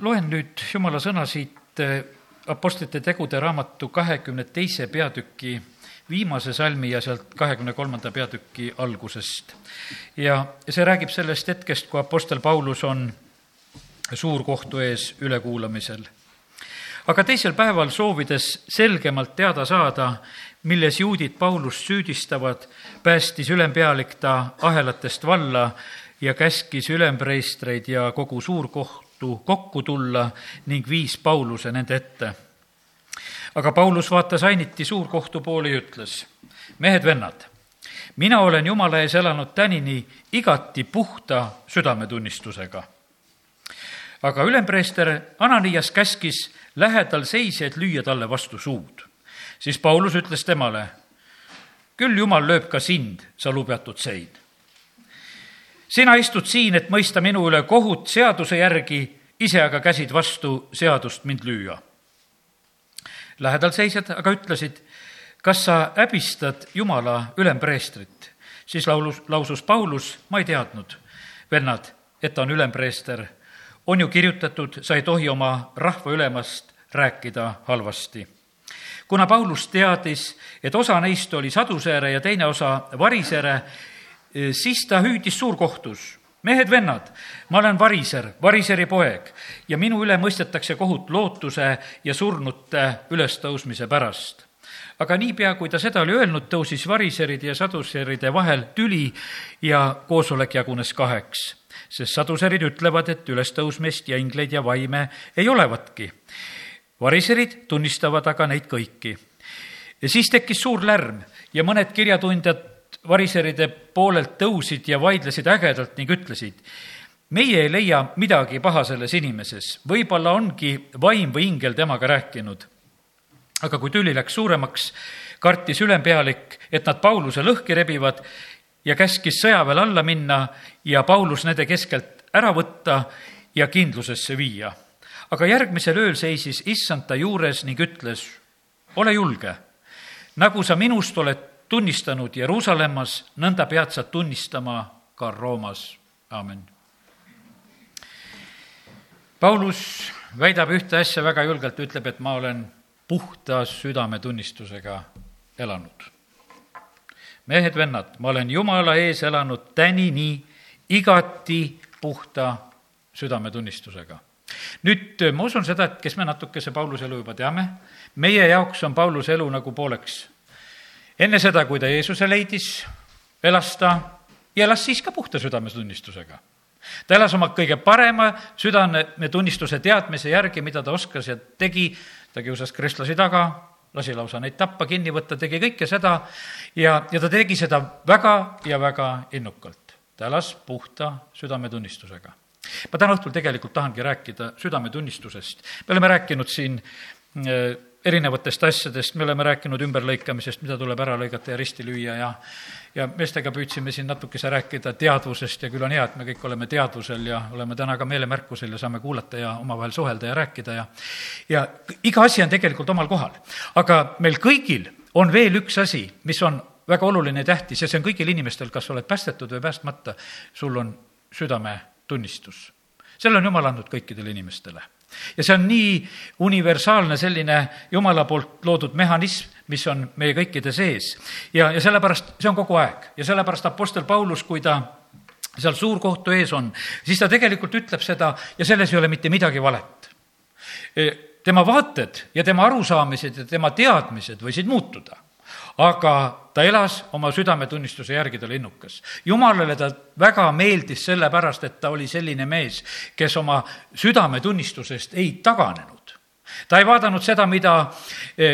loen nüüd jumala sõna siit eh, Apostlite tegude raamatu kahekümne teise peatüki viimase salmi ja sealt kahekümne kolmanda peatüki algusest. ja see räägib sellest hetkest, kui Apostel Paulus on suurkohtu ees ülekuulamisel. aga teisel päeval, soovides selgemalt teada saada, milles juudid Paulust süüdistavad, päästis ülempealik ta ahelatest valla ja käskis ülempreistreid ja kogu suurkohtu kokku tulla ning viis Pauluse nende ette. aga Paulus vaatas ainiti suurkohtu poole ja ütles, mehed-vennad, mina olen Jumala ees elanud tänini igati puhta südametunnistusega. aga ülempreester Ananias käskis lähedal seisjaid lüüa talle vastu suud. siis Paulus ütles temale, küll Jumal lööb ka sind, sa lubjatud sein sina istud siin, et mõista minu üle kohut seaduse järgi, ise aga käsid vastu seadust mind lüüa. lähedal seisjad aga ütlesid, kas sa häbistad Jumala ülempreestrit? siis laulus, lausus Paulus, ma ei teadnud, vennad, et ta on ülempreester. on ju kirjutatud, sa ei tohi oma rahva ülemast rääkida halvasti kuna Paulus teadis, et osa neist oli saduseere ja teine osa varisere, siis ta hüüdis suurkohtus, mehed-vennad, ma olen variser, variseri poeg ja minu üle mõistetakse kohut lootuse ja surnute ülestõusmise pärast. aga niipea, kui ta seda oli öelnud, tõusis variseride ja saduseride vahel tüli ja koosolek jagunes kaheks sest saduserid ütlevad, et ülestõusmist ja ingleid ja vaime ei olevatki. variserid tunnistavad aga neid kõiki. ja siis tekkis suur lärm ja mõned kirjatundjad variseride poolelt tõusid ja vaidlesid ägedalt ning ütlesid, meie ei leia midagi paha selles inimeses, võib-olla ongi vaim või ingel temaga rääkinud. aga kui tüli läks suuremaks, kartis ülempealik, et nad Pauluse lõhki rebivad ja käskis sõjaväel alla minna ja Paulus nende keskelt ära võtta ja kindlusesse viia. aga järgmisel ööl seisis issand ta juures ning ütles, ole julge, nagu sa minust oled tunnistanud Jeruusalemmas, nõnda pead sa tunnistama ka Roomas. amin. Paulus väidab ühte asja väga julgelt, ütleb, et ma olen puhta südametunnistusega elanud. mehed-vennad, ma olen Jumala ees elanud tänini igati puhta südametunnistusega nüüd ma usun seda, et kes me natukese Pauluse elu juba teame, meie jaoks on Pauluse elu nagu pooleks enne seda, kui ta Jeesuse leidis, elas ta ja elas siis ka puhta südametunnistusega. ta elas oma kõige parema südametunnistuse teadmise järgi, mida ta oskas ja tegi, ta kiusas kristlasi taga, lasi lausa neid tappa, kinni võtta, tegi kõike seda ja, ja ta tegi seda väga ja väga innukalt. ta elas puhta südametunnistusega. ma täna õhtul tegelikult tahangi rääkida südametunnistusest. me oleme rääkinud siin äh, erinevatest asjadest, me oleme rääkinud ümberlõikamisest, mida tuleb ära lõigata ja risti lüüa ja ja meestega püüdsime siin natukese rääkida teadvusest ja küll on hea, et me kõik oleme teadvusel ja oleme täna ka meelemärkusel ja saame kuulata ja omavahel suhelda ja rääkida ja ja iga asi on tegelikult omal kohal. aga meil kõigil on veel üks asi, mis on väga oluline ja tähtis ja see on kõigil inimestel, kas sa oled päästetud või päästmata, sul on südametunnistus. selle on Jumal andnud kõikidele inimestele ja see on nii universaalne selline Jumala poolt loodud mehhanism, mis on meie kõikide sees. ja, ja sellepärast see on kogu aeg ja sellepärast Apostel Paulus, kui ta seal suurkohtu ees on, siis ta tegelikult ütleb seda ja selles ei ole mitte midagi valet. E, tema vaated ja tema arusaamised ja tema teadmised võisid muutuda aga ta elas oma südametunnistuse järgi, ta oli innukas. jumalale ta väga meeldis sellepärast, et ta oli selline mees, kes oma südametunnistusest ei taganenud ta ei vaadanud seda, mida,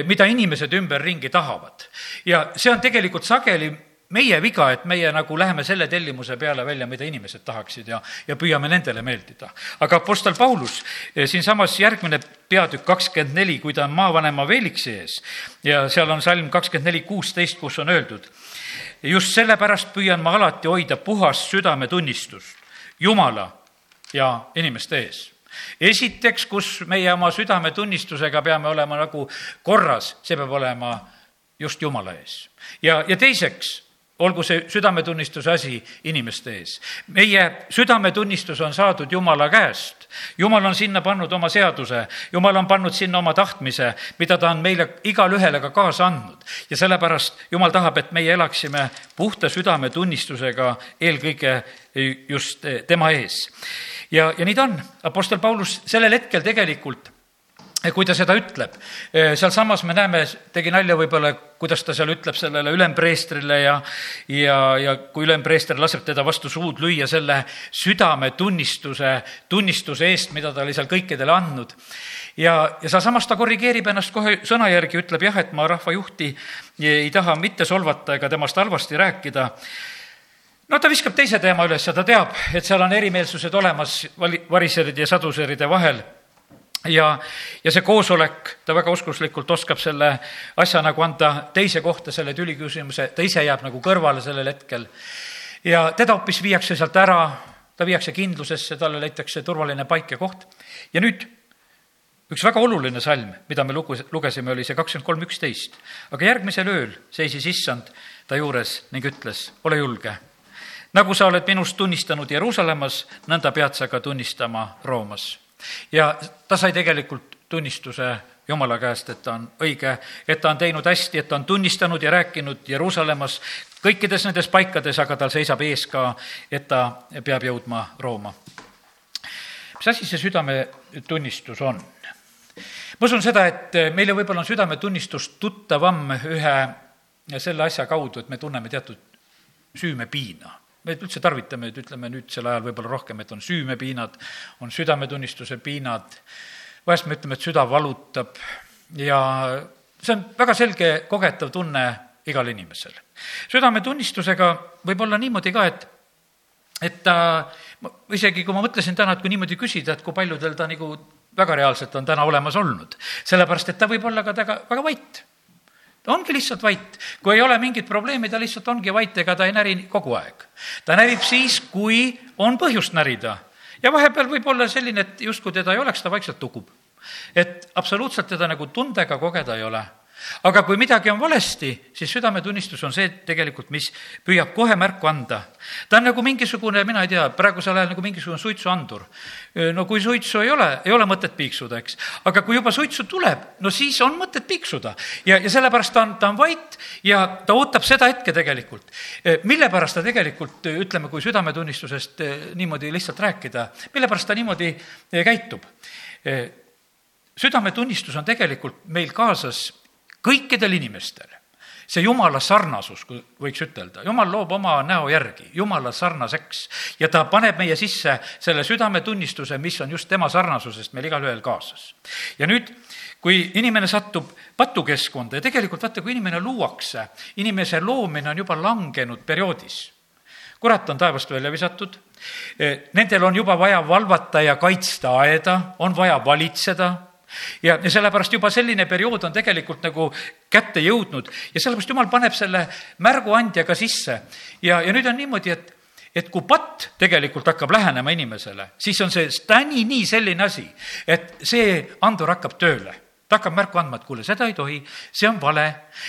mida inimesed ümberringi tahavad. ja see on tegelikult sageli meie viga, et meie nagu läheme selle tellimuse peale välja, mida inimesed tahaksid ja, ja püüame nendele meeldida. aga Apostel Paulus eh, siinsamas järgmine peatükk kakskümmend neli, kui ta on maavanema Veeliksi ees ja seal on salm kakskümmend neli, kuusteist, kus on öeldud, just sellepärast püüan ma alati hoida puhast südametunnistust Jumala ja inimeste ees esiteks, kus meie oma südametunnistusega peame olema nagu korras, see peab olema just Jumala ees. ja, ja teiseks, olgu see südametunnistuse asi inimeste ees. meie südametunnistus on saadud Jumala käest. Jumal on sinna pannud oma seaduse, Jumal on pannud sinna oma tahtmise, mida ta on meile igale ühele ka kaasa andnud. ja sellepärast Jumal tahab, et meie elaksime puhta südametunnistusega eelkõige just tema ees. ja, ja nii ta on. Apostel Paulus sellel hetkel tegelikult kui ta seda ütleb. sealsamas me näeme, tegi nalja võib-olla, kuidas ta seal ütleb sellele ülempreestrile ja, ja, ja kui ülempreester laseb teda vastu suud lüüa selle südametunnistuse, tunnistuse eest, mida ta oli seal kõikidele andnud. ja, ja sealsamas ta korrigeerib ennast kohe sõna järgi, ütleb jah, et ma rahvajuhti ei taha mitte solvata ega temast halvasti rääkida no ta viskab teise teema üles ja ta teab, et seal on erimeelsused olemas vali-, variseride ja saduseride vahel ja, ja see koosolek, ta väga oskuslikult oskab selle asja nagu anda teise kohta, selle tüliküsimuse, ta ise jääb nagu kõrvale sellel hetkel. ja teda hoopis viiakse sealt ära, ta viiakse kindlusesse, talle leitakse turvaline paik ja koht. ja nüüd üks väga oluline salm, mida me lugu, lugesime, oli see kakskümmend kolm üksteist. aga järgmisel ööl seisis issand ta juures ning ütles, ole julge. nagu sa oled minust tunnistanud Jeruusalemmas, nõnda pead sa ka tunnistama Roomas ja ta sai tegelikult tunnistuse Jumala käest, et ta on õige, et ta on teinud hästi, et ta on tunnistanud ja rääkinud Jeruusalemmas kõikides nendes paikades, aga tal seisab ees ka, et ta peab jõudma Rooma. mis asi see südametunnistus on? ma usun seda, et meile võib-olla on südametunnistus tuttavam ühe selle asja kaudu, et me tunneme teatud süümepiina me üldse tarvitame, et ütleme nüüdsel ajal võib-olla rohkem, et on süümepiinad, on südametunnistuse piinad, vahest me ütleme, et süda valutab. Ja see on väga selge kogetav tunne igal inimesel. südametunnistusega võib olla niimoodi ka, et, et ta, isegi kui ma mõtlesin täna, et kui niimoodi küsida, et kui paljudel ta nagu väga reaalselt on täna olemas olnud, sellepärast et ta võib olla ka väga, väga vait ta ongi lihtsalt vait. kui ei ole mingit probleemi, ta lihtsalt ongi vait, ega ta ei näri kogu aeg. ta närib siis, kui on põhjust närida. ja vahepeal võib olla selline, et justkui teda ei oleks, ta vaikselt tukub. et absoluutselt teda nagu tundega kogeda ei ole aga kui midagi on valesti, siis südametunnistus on see tegelikult, mis püüab kohe märku anda. ta on nagu mingisugune, mina ei tea, praegusel ajal nagu mingisugune suitsuandur. no kui suitsu ei ole, ei ole mõtet piiksuda, eks. aga kui juba suitsu tuleb, no siis on mõtet piiksuda. ja, ja sellepärast ta on, ta on vait ja ta ootab seda hetke tegelikult. mille pärast ta tegelikult, ütleme, kui südametunnistusest niimoodi lihtsalt rääkida, mille pärast ta niimoodi käitub? südametunnistus on tegelikult meil kaasas kõikidel inimestel. See jumala sarnasus, kui võiks ütelda, jumal loob oma näo järgi, jumala sarnaseks. Ja ta paneb meie sisse selle südametunnistuse, mis on just tema sarnasusest meil igalühel kaasas. ja nüüd, kui inimene satub patukeskkonda ja tegelikult vaata, kui inimene luuakse, inimese loomine on juba langenud perioodis. Kurat on taevast välja visatud, nendel on juba vaja valvata ja kaitsta aeda, on vaja valitseda ja, ja sellepärast juba selline periood on tegelikult nagu kätte jõudnud ja sellepärast jumal paneb selle märguandja ka sisse. ja, ja nüüd on niimoodi, et et kui patt tegelikult hakkab lähenema inimesele, siis on see täni nii selline asi, et see andur hakkab tööle ta hakkab märku andma, et kuule, seda ei tohi, see on vale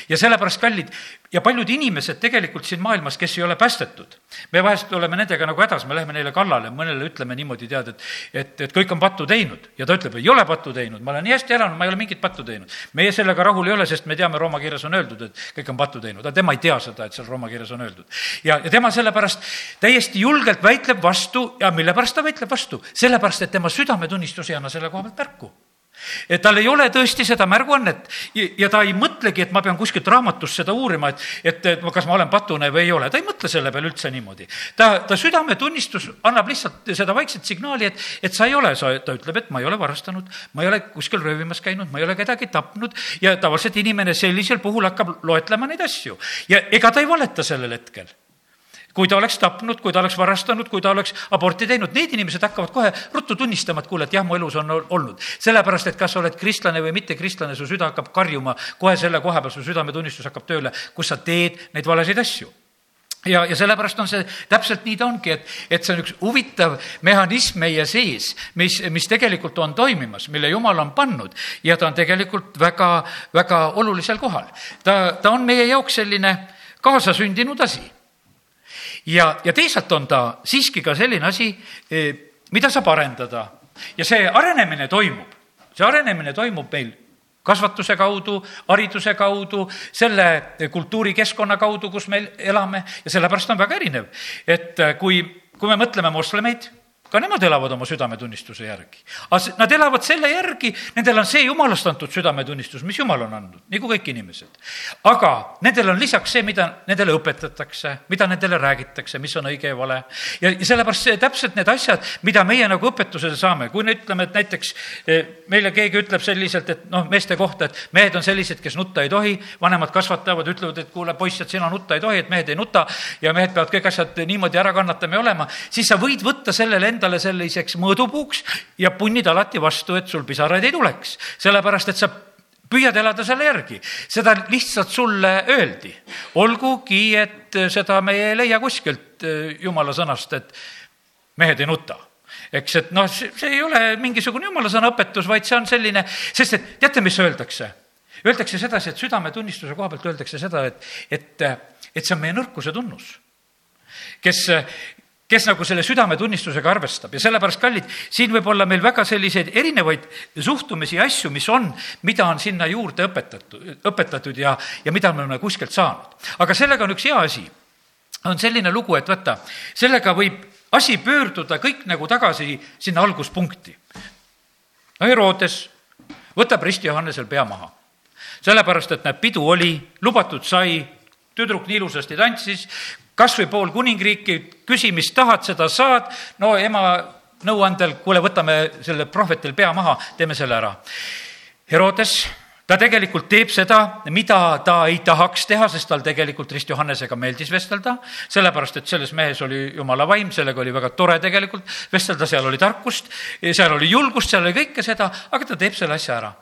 ja sellepärast, kallid, ja paljud inimesed tegelikult siin maailmas, kes ei ole päästetud, me vahest oleme nendega nagu hädas, me läheme neile kallale, mõnele ütleme niimoodi, tead, et et, et kõik on pattu teinud ja ta ütleb, ei ole pattu teinud, ma olen nii hästi elanud, ma ei ole mingit pattu teinud. meie sellega rahul ei ole, sest me teame, Rooma kirjas on öeldud, et kõik on pattu teinud, aga tema ei tea seda, et seal Rooma kirjas on öeldud. ja, ja tema sellepärast täiesti julgelt väitleb vastu ja mille pärast ta väitleb vastu? sellepärast, et tema südametunnistus ei anna selle koha pealt märku et tal ei ole tõesti seda märguannet ja ta ei mõtlegi, et ma pean kuskilt raamatust seda uurima, et, et, et kas ma olen patune või ei ole, ta ei mõtle selle peale üldse niimoodi. ta, ta südametunnistus annab lihtsalt seda vaikset signaali, et, et sa ei ole, sa, ta ütleb, et ma ei ole varastanud, ma ei ole kuskil röövimas käinud, ma ei ole kedagi tapnud ja tavaliselt inimene sellisel puhul hakkab loetlema neid asju. Ja ega ta ei valeta sellel hetkel kui ta oleks tapnud, kui ta oleks varastanud, kui ta oleks aborti teinud, need inimesed hakkavad kohe ruttu tunnistama, et kuule, et jah, mu elus on olnud. sellepärast, et kas sa oled kristlane või mitte kristlane, su süda hakkab karjuma kohe selle koha peal, su südametunnistus hakkab tööle, kus sa teed neid valesid asju ja, ja sellepärast on see, täpselt nii ta ongi, et, et see on üks huvitav mehhanism meie sees, mis, mis tegelikult on toimimas, mille jumal on pannud ja ta on tegelikult väga, väga olulisel kohal. ta, ta on meie jaoks selline kaasasündinud asi ja, ja teisalt on ta siiski ka selline asi, mida saab arendada ja see arenemine toimub, see arenemine toimub meil kasvatuse kaudu, hariduse kaudu, selle kultuurikeskkonna kaudu, kus me elame ja sellepärast on väga erinev. et kui, kui me mõtleme moslemeid ka nemad elavad oma südametunnistuse järgi. aga nad elavad selle järgi, nendel on see jumalast antud südametunnistus, mis jumal on andnud, nagu kõik inimesed. aga nendel on lisaks see, mida nendele õpetatakse, mida nendele räägitakse, mis on õige ja vale. ja, ja sellepärast see, täpselt need asjad, mida meie nagu õpetusele saame, kui me ütleme, et näiteks eh, meile keegi ütleb selliselt, et noh, meeste kohta, et mehed on sellised, kes nutta ei tohi, vanemad kasvatavad, ütlevad, et kuule, poiss, et sina nutta ei tohi, et mehed ei nuta ja mehed peavad kõik asjad niimoodi ära kannatama ja olema, siis sa võid võtta sellele endale selliseks mõõdupuuks ja punnid alati vastu, et sul pisaraid ei tuleks. sellepärast, et sa püüad elada selle järgi, seda lihtsalt sulle öeldi. olgugi, et seda me ei leia kuskilt eh, jumala sõnast, et mehed ei nuta eks, et noh, see ei ole mingisugune jumala sõna õpetus, vaid see on selline, sest et teate, mis öeldakse? Öeldakse sedasi, et südametunnistuse koha pealt öeldakse seda, et, et, et see on meie nõrkuse tunnus kes, kes nagu selle südametunnistusega arvestab ja sellepärast, kallid, siin võib olla meil väga selliseid erinevaid suhtumisi ja asju, mis on, mida on sinna juurde õpetatud, õpetatud ja, ja mida me oleme kuskilt saanud. aga sellega on üks hea asi, on selline lugu, et vaata, sellega võib asi pöörduda kõik nagu tagasi sinna alguspunkti. no Herodes võtab risti Johannesel pea maha, sellepärast et näed, pidu oli, lubatud sai, tüdruk nii ilusasti tantsis, kas või pool kuningriiki, küsi, mis tahad, seda saad, no ema nõuandel, kuule, võtame selle prohvetil pea maha, teeme selle ära. Herodes, ta tegelikult teeb seda, mida ta ei tahaks teha, sest tal tegelikult Rist Johannesega meeldis vestelda, sellepärast et selles mehes oli jumala vaim, sellega oli väga tore tegelikult vestelda, seal oli tarkust, seal oli julgust, seal oli kõike seda, aga ta teeb selle asja ära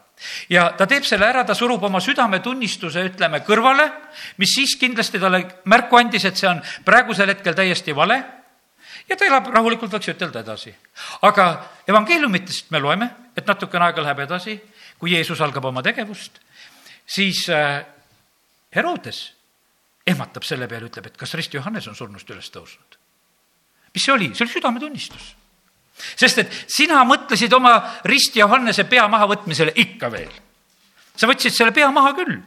ja ta teeb selle ära, ta surub oma südametunnistuse, ütleme, kõrvale, mis siis kindlasti talle märku andis, et see on praegusel hetkel täiesti vale ja ta elab rahulikult, võiks ütelda edasi. aga evangeeliumitest me loeme, et natukene aega läheb edasi, kui Jeesus algab oma tegevust, siis äh, Herodes ehmatab selle peale, ütleb, et kas Rist Johannes on surnust üles tõusnud. mis see oli? see oli südametunnistus sest et sina mõtlesid oma risti Johannese pea mahavõtmisele ikka veel. sa võtsid selle pea maha küll,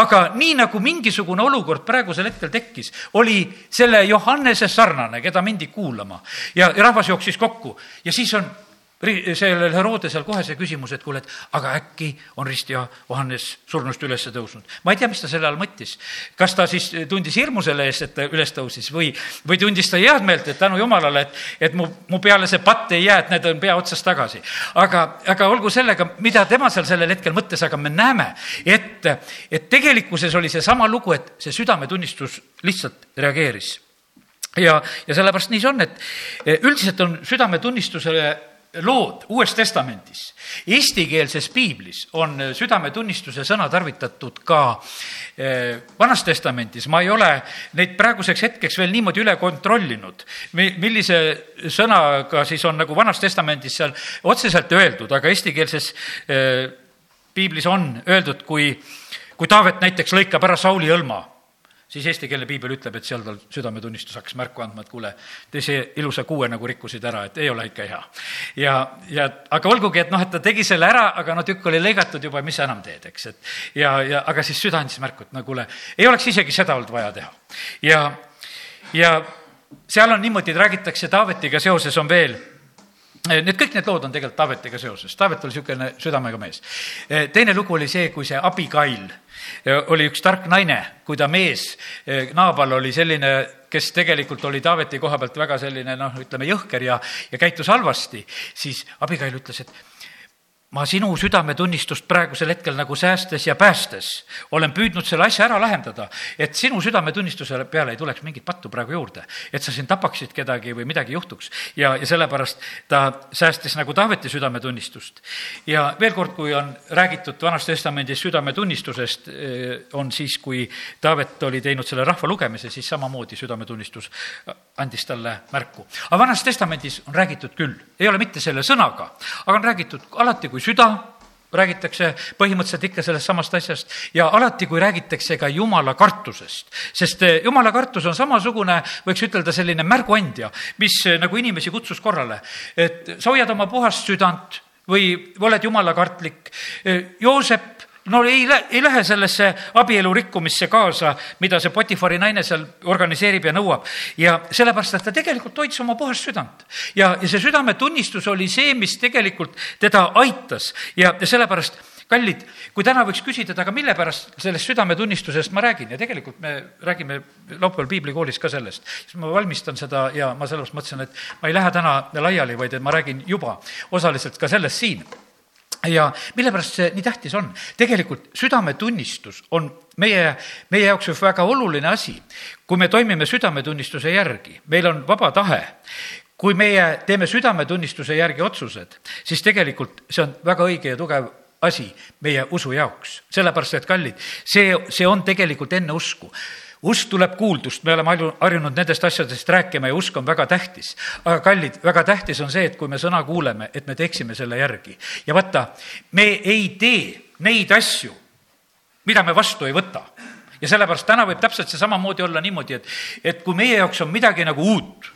aga nii nagu mingisugune olukord praegusel hetkel tekkis, oli selle Johannese sarnane, keda mindi kuulama. Ja, rahvas jooksis kokku. Ja siis on sellel Herodesel kohe see küsimus, et kuule, et aga äkki on Rist ja Johannes surnust üles tõusnud. ma ei tea, mis ta selle all mõttis. kas ta siis tundis hirmu selle eest, et ta üles tõusis või, või tundis ta head meelt, et tänu jumalale, et, et mu, mu peale see patt ei jää, et need on pea otsas tagasi. aga, aga olgu sellega, mida tema seal sellel hetkel mõtles, aga me näeme, et, et tegelikkuses oli seesama lugu, et see südametunnistus lihtsalt reageeris ja, ja sellepärast nii see on, et üldiselt on südametunnistusele lood Uues Testamendis. Eestikeelses piiblis on südametunnistuse sõna tarvitatud ka eh, Vanas Testamendis, ma ei ole neid praeguseks hetkeks veel niimoodi üle kontrollinud, millise sõnaga siis on nagu Vanas Testamendis seal otseselt öeldud, aga eestikeelses eh, piiblis on öeldud, kui, kui Taavet näiteks lõikab ära Sauli hõlma siis eestikeelne piibel ütleb, et seal tal südametunnistus hakkas märku andma, et kuule, te see ilusa kuue nagu rikkusid ära, et ei ole ikka hea. ja, ja aga olgugi, et noh, et ta tegi selle ära, aga no tükk oli lõigatud juba, mis sa enam teed, eks, et ja, ja aga siis süda andis märku, et no kuule, ei oleks isegi seda olnud vaja teha. ja, ja seal on niimoodi, räägitakse Taavetiga seoses on veel Need kõik need lood on tegelikult Taavetiga seoses, Taavet oli niisugune südamega mees. teine lugu oli see, kui see Abigail oli üks tark naine, kui ta mees, Naabal oli selline, kes tegelikult oli Taaveti koha pealt väga selline noh, ütleme jõhker ja, ja käitus halvasti, siis Abigail ütles, et ma sinu südametunnistust praegusel hetkel nagu säästes ja päästes olen püüdnud selle asja ära lahendada, et sinu südametunnistuse peale ei tuleks mingit pattu praegu juurde, et sa siin tapaksid kedagi või midagi juhtuks. ja, ja sellepärast ta säästis nagu Taaveti südametunnistust. ja veel kord, kui on räägitud Vanas Testamendis südametunnistusest, eh, on siis, kui Taavet oli teinud selle rahva lugemise, siis samamoodi südametunnistus andis talle märku. aga Vanas Testamendis on räägitud küll, ei ole mitte selle sõnaga, aga on räägitud alati, kui süda räägitakse põhimõtteliselt ikka sellest samast asjast ja alati, kui räägitakse ka jumala kartusest, sest eh, jumala kartus on samasugune, võiks ütelda, selline märguandja, mis eh, nagu inimesi kutsus korrale. et sa hoiad oma puhast südant või oled jumalakartlik. Eh, Joosep no ei, ei lähe sellesse abielu rikkumisse kaasa, mida see Potifari naine seal organiseerib ja nõuab. ja sellepärast, et ta tegelikult hoidis oma puhast südant. ja, ja see südametunnistus oli see, mis tegelikult teda aitas ja, ja sellepärast kallid, kui täna võiks küsida, et aga mille pärast sellest südametunnistusest ma räägin ja tegelikult me räägime laupäeval piiblikoolis ka sellest, siis ma valmistan seda ja ma sellepärast mõtlesin, et ma ei lähe täna laiali, vaid et ma räägin juba osaliselt ka sellest siin ja mille pärast see nii tähtis on? tegelikult südametunnistus on meie, meie jaoks üks väga oluline asi. kui me toimime südametunnistuse järgi, meil on vaba tahe, kui meie teeme südametunnistuse järgi otsused, siis tegelikult see on väga õige ja tugev asi meie usu jaoks, sellepärast et kallid, see, see on tegelikult enne usku usk tuleb kuuldust, me oleme harjunud nendest asjadest rääkima ja usk on väga tähtis. aga kallid, väga tähtis on see, et kui me sõna kuuleme, et me teeksime selle järgi. ja vaata, me ei tee neid asju, mida me vastu ei võta. ja sellepärast täna võib täpselt see samamoodi olla niimoodi, et, et kui meie jaoks on midagi nagu uut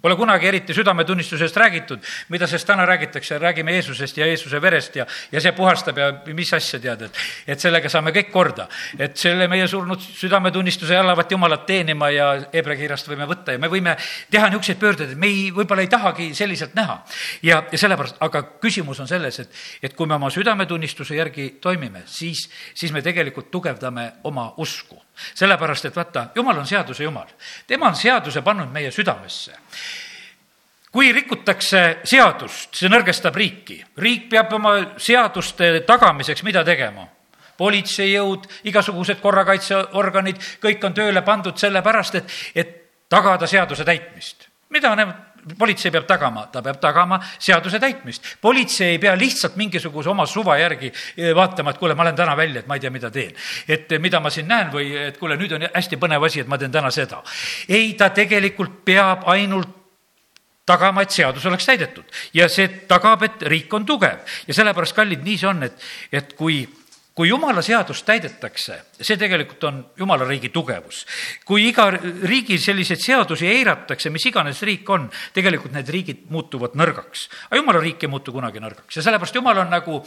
Pole kunagi eriti südametunnistusest räägitud, mida sest täna räägitakse, räägime Jeesusest ja Jeesuse verest ja, ja see puhastab ja mis asja tead, et, et sellega saame kõik korda. et selle meie surnud südametunnistuse jallavat Jumalat teenima ja Hebra kirjast võime võtta ja me võime teha niisuguseid pöördeid, et me ei, võib-olla ei tahagi selliselt näha. ja, ja sellepärast, aga küsimus on selles, et, et kui me oma südametunnistuse järgi toimime, siis, siis me tegelikult tugevdame oma usku sellepärast, et vaata, jumal on seaduse jumal. tema on seaduse pannud meie südamesse. kui rikutakse seadust, see nõrgestab riiki. riik peab oma seaduste tagamiseks mida tegema? politseijõud, igasugused korrakaitseorganid, kõik on tööle pandud sellepärast, et, et tagada seaduse täitmist. mida nemad politsei peab tagama, ta peab tagama seaduse täitmist. politsei ei pea lihtsalt mingisuguse oma suva järgi eh, vaatama, et kuule, ma lähen täna välja, et ma ei tea, mida teen. et eh, mida ma siin näen või et kuule, nüüd on hästi põnev asi, et ma teen täna seda. ei, ta tegelikult peab ainult tagama, et seadus oleks täidetud ja see tagab, et riik on tugev ja sellepärast, kallid, nii see on, et, et kui kui jumala seadust täidetakse, see tegelikult on jumala riigi tugevus. kui iga riigi selliseid seadusi eiratakse, mis iganes riik on, tegelikult need riigid muutuvad nõrgaks. aga jumala riik ei muutu kunagi nõrgaks ja sellepärast jumal on nagu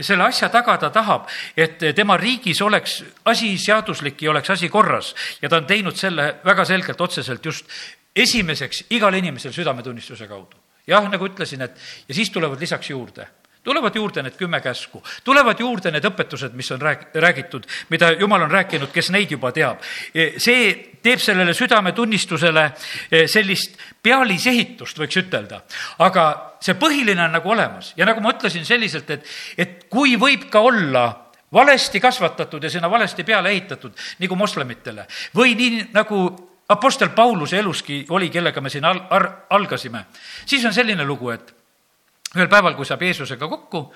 selle asja taga, ta tahab, et tema riigis oleks asi seaduslik ja oleks asi korras ja ta on teinud selle väga selgelt, otseselt just esimeseks igale inimesele südametunnistuse kaudu. jah, nagu ütlesin, et ja siis tulevad lisaks juurde tulevad juurde need kümme käsku, tulevad juurde need õpetused, mis on rääk-, räägitud, mida jumal on rääkinud, kes neid juba teab. E, see teeb sellele südametunnistusele e, sellist pealisehitust, võiks ütelda. aga see põhiline on nagu olemas ja nagu ma ütlesin selliselt, et, et kui võib ka olla valesti kasvatatud ja sinna valesti peale ehitatud, nagu moslemitele, või nii nagu Apostel Pauluse eluski oli, kellega me siin al-, ar-, algasime, siis on selline lugu, et ühel päeval, kui saab Jeesusega kokku,